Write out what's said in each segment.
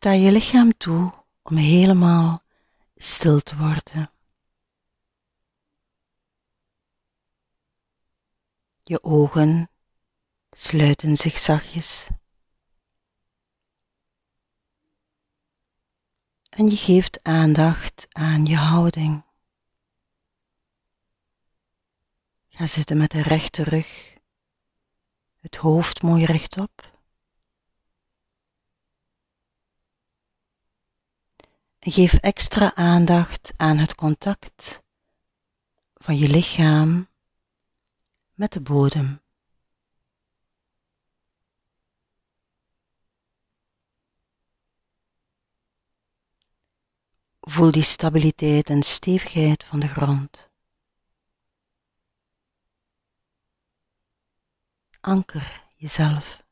Sta je lichaam toe om helemaal stil te worden. Je ogen sluiten zich zachtjes. En je geeft aandacht aan je houding. Ga zitten met de rechte rug, het hoofd mooi rechtop. Geef extra aandacht aan het contact van je lichaam met de bodem. Voel die stabiliteit en stevigheid van de grond. Anker jezelf.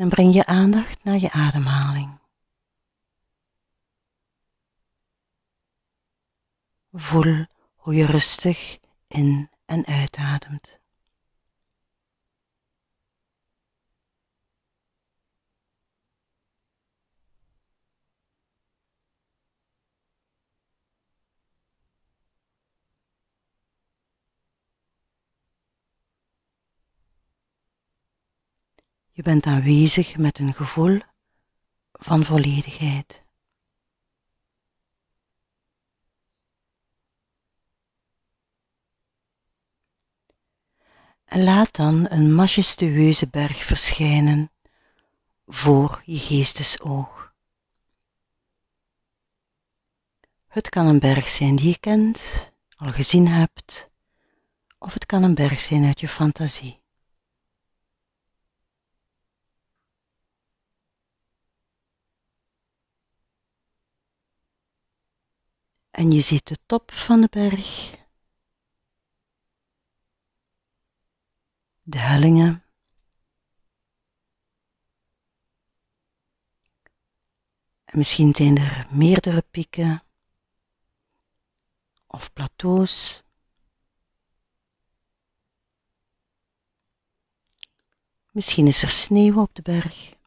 En breng je aandacht naar je ademhaling. Voel hoe je rustig in en uitademt. Je bent aanwezig met een gevoel van volledigheid. En laat dan een majestueuze berg verschijnen voor je geestesoog. Het kan een berg zijn die je kent, al gezien hebt, of het kan een berg zijn uit je fantasie. En je ziet de top van de berg, de hellingen, en misschien zijn er meerdere pieken of plateaus. Misschien is er sneeuw op de berg.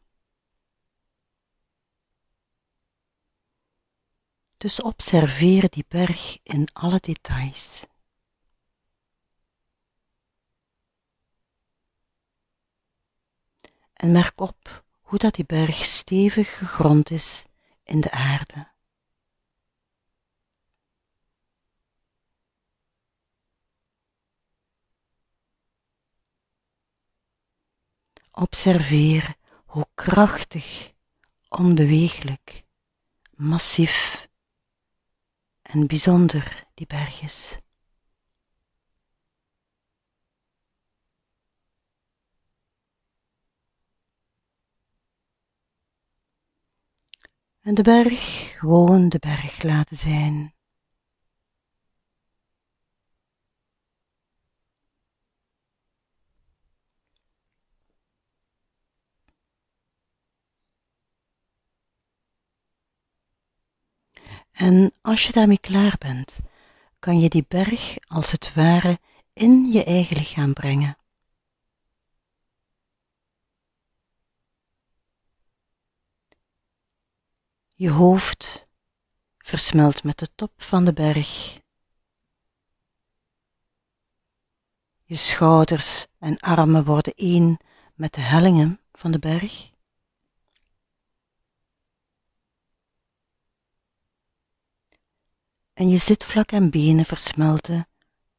Dus observeer die berg in alle details. En merk op hoe dat die berg stevig gegrond is in de aarde. Observeer hoe krachtig, onbeweeglijk, massief en bijzonder die berg is. En de berg gewoon de berg laten zijn. En als je daarmee klaar bent, kan je die berg als het ware in je eigen lichaam brengen. Je hoofd versmelt met de top van de berg. Je schouders en armen worden één met de hellingen van de berg. En je zitvlak en benen versmelten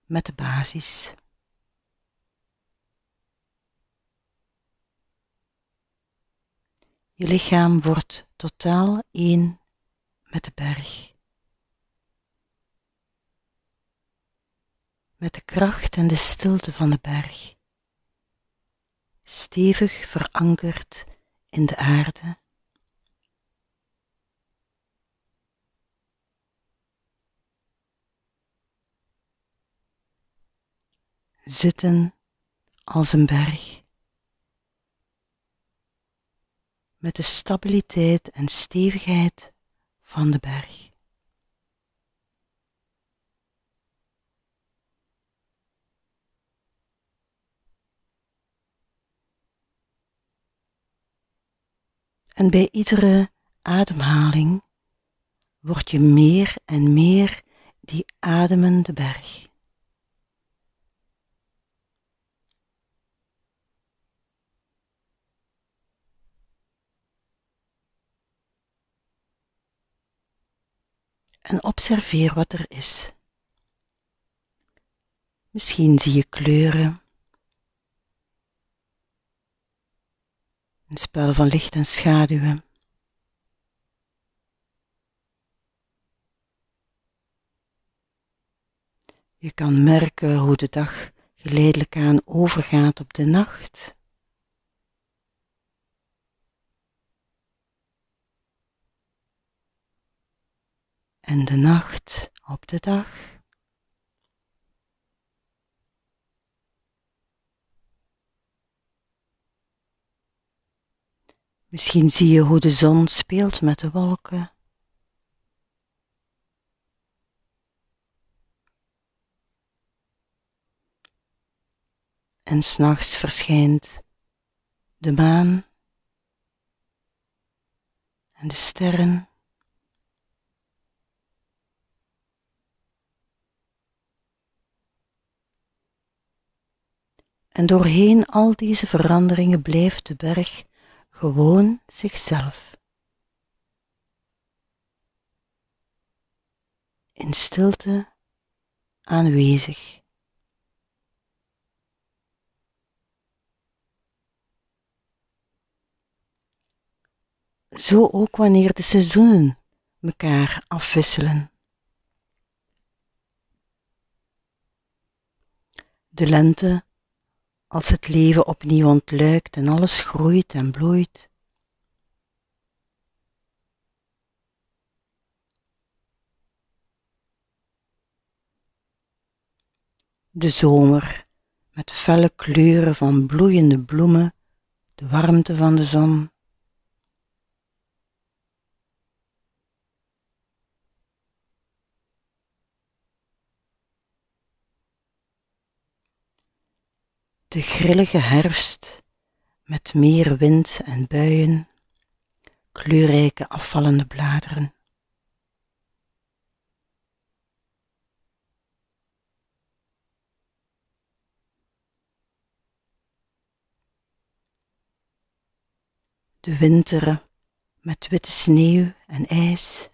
met de basis. Je lichaam wordt totaal één met de berg. Met de kracht en de stilte van de berg. Stevig verankerd in de aarde. zitten als een berg. Met de stabiliteit en stevigheid van de berg. En bij iedere ademhaling word je meer en meer die ademende berg. En observeer wat er is. Misschien zie je kleuren, een spel van licht en schaduwen. Je kan merken hoe de dag geleidelijk aan overgaat op de nacht. En de nacht op de dag. Misschien zie je hoe de zon speelt met de wolken. En s'nachts verschijnt de maan en de sterren. En doorheen al deze veranderingen blijft de berg gewoon zichzelf. In stilte aanwezig. Zo ook wanneer de seizoenen mekaar afwisselen. De lente als het leven opnieuw ontluikt en alles groeit en bloeit. De zomer met felle kleuren van bloeiende bloemen, de warmte van de zon. De grillige herfst met meer wind en buien, kleurrijke afvallende bladeren. De winter met witte sneeuw en ijs.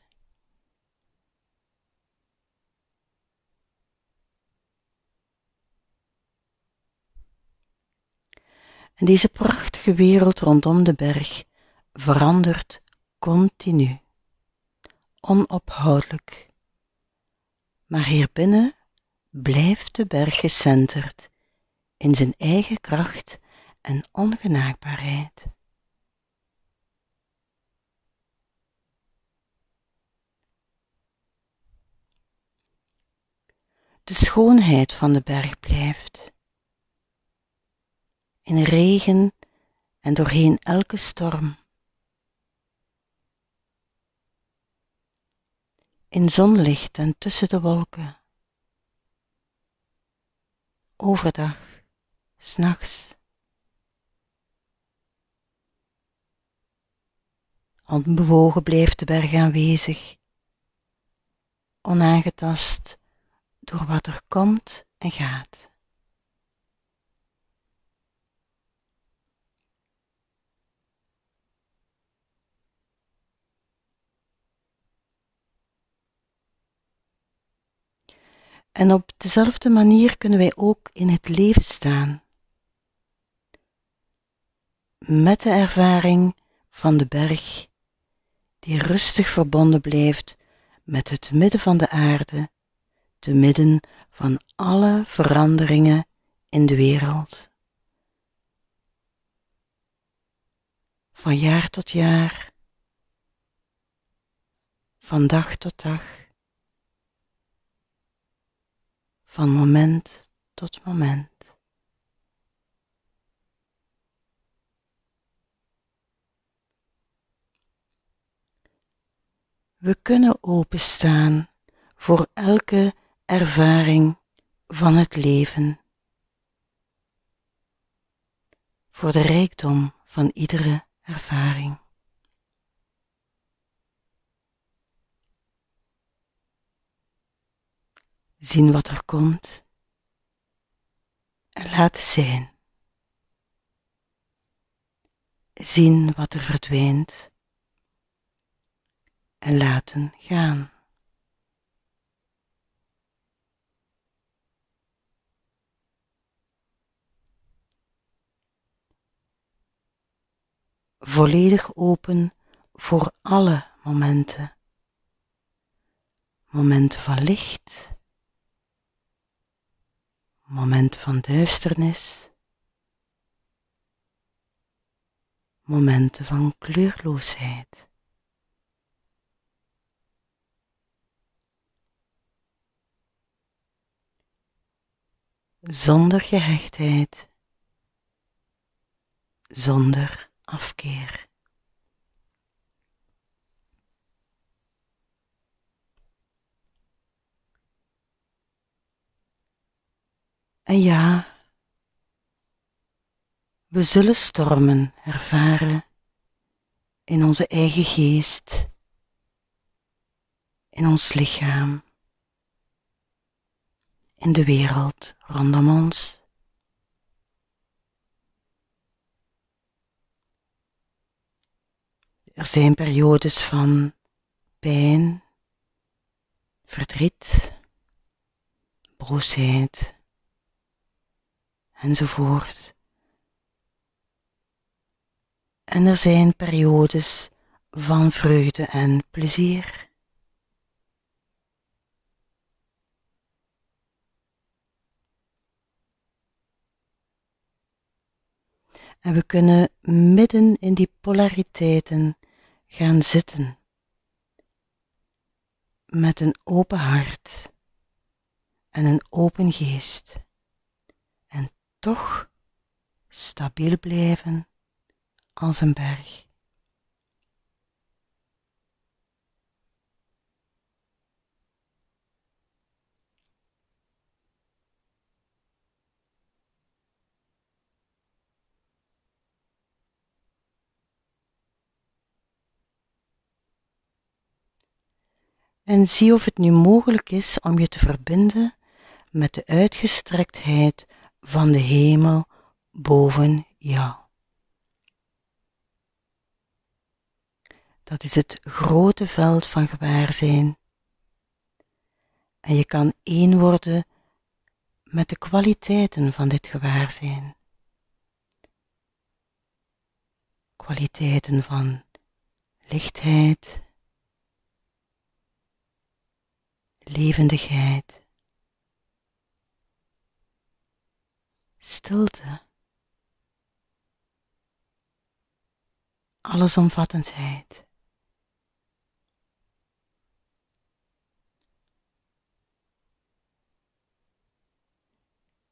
En deze prachtige wereld rondom de berg verandert continu, onophoudelijk. Maar hierbinnen blijft de berg gecenterd in zijn eigen kracht en ongenaakbaarheid. De schoonheid van de berg blijft in regen en doorheen elke storm. In zonlicht en tussen de wolken. Overdag, s'nachts. Onbewogen blijft de berg aanwezig, onaangetast door wat er komt en gaat. En op dezelfde manier kunnen wij ook in het leven staan. Met de ervaring van de berg, die rustig verbonden blijft met het midden van de aarde, te midden van alle veranderingen in de wereld. Van jaar tot jaar, van dag tot dag. Van moment tot moment. We kunnen openstaan voor elke ervaring van het leven, voor de rijkdom van iedere ervaring. Zien wat er komt en laten zijn. Zien wat er verdwijnt en laten gaan. Volledig open voor alle momenten. Momenten van licht, momenten van duisternis, momenten van kleurloosheid. Zonder gehechtheid, zonder afkeer. En ja, we zullen stormen ervaren in onze eigen geest, in ons lichaam, in de wereld rondom ons. Er zijn periodes van pijn, verdriet, broosheid enzovoort. En er zijn periodes van vreugde en plezier. En we kunnen midden in die polariteiten gaan zitten. Met een open hart en een open geest. Toch stabiel blijven als een berg. En zie of het nu mogelijk is om je te verbinden met de uitgestrektheid van de hemel boven jou. Dat is het grote veld van gewaarzijn. En je kan één worden met de kwaliteiten van dit gewaarzijn. Kwaliteiten van lichtheid, levendigheid, stilte, allesomvattendheid.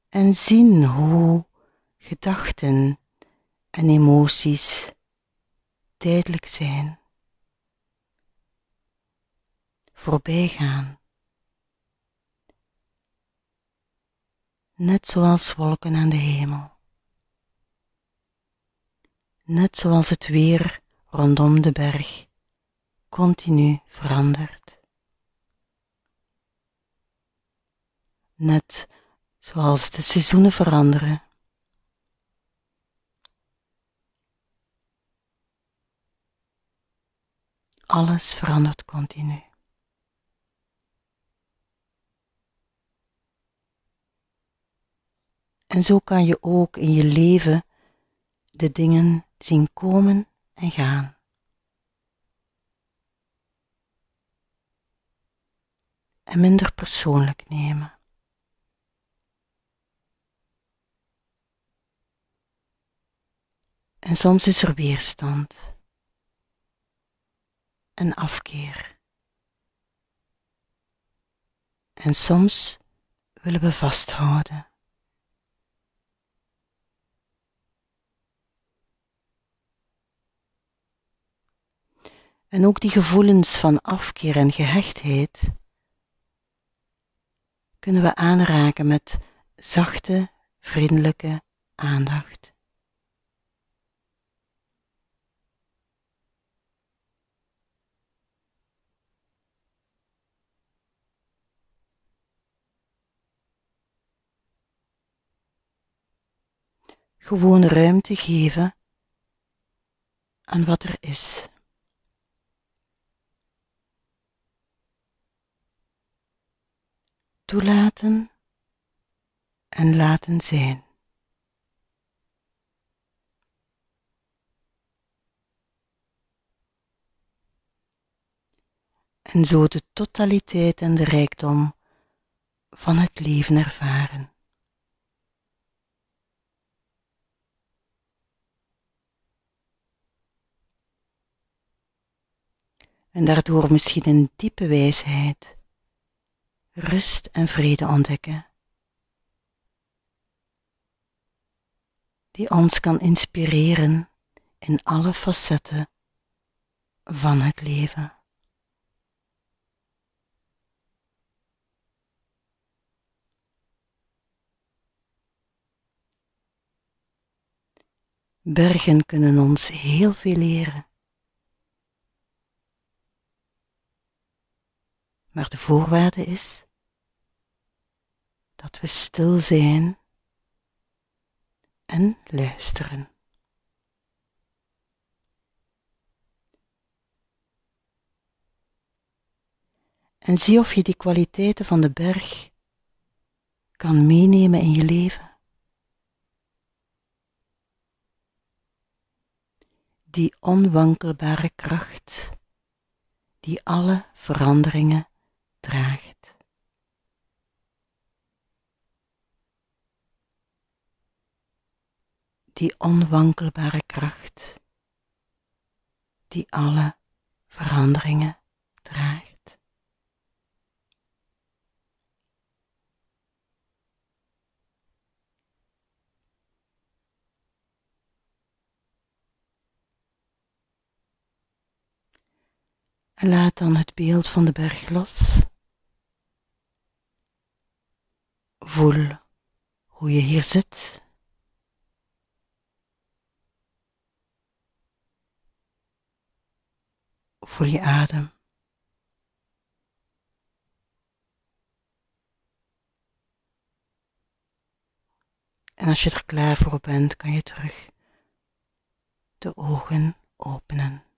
En zien hoe gedachten en emoties tijdelijk zijn, voorbij net zoals wolken aan de hemel, net zoals het weer rondom de berg continu verandert, net zoals de seizoenen veranderen. Alles verandert continu. En zo kan je ook in je leven de dingen zien komen en gaan. En minder persoonlijk nemen. En soms is er weerstand en afkeer. En soms willen we vasthouden. En ook die gevoelens van afkeer en gehechtheid kunnen we aanraken met zachte, vriendelijke aandacht. Gewoon ruimte geven aan wat er is. Toelaten en laten zijn. En zo de totaliteit en de rijkdom van het leven ervaren. En daardoor misschien een diepe wijsheid, rust en vrede ontdekken. Die ons kan inspireren in alle facetten van het leven. Bergen kunnen ons heel veel leren. Maar de voorwaarde is dat we stil zijn en luisteren. En zie of je die kwaliteiten van de berg kan meenemen in je leven. die onwankelbare kracht die alle veranderingen draagt. Die onwankelbare kracht die alle veranderingen draagt. Laat dan het beeld van de berg los. Voel hoe je hier zit. Voel je adem. En als je er klaar voor bent, kan je terug de ogen openen.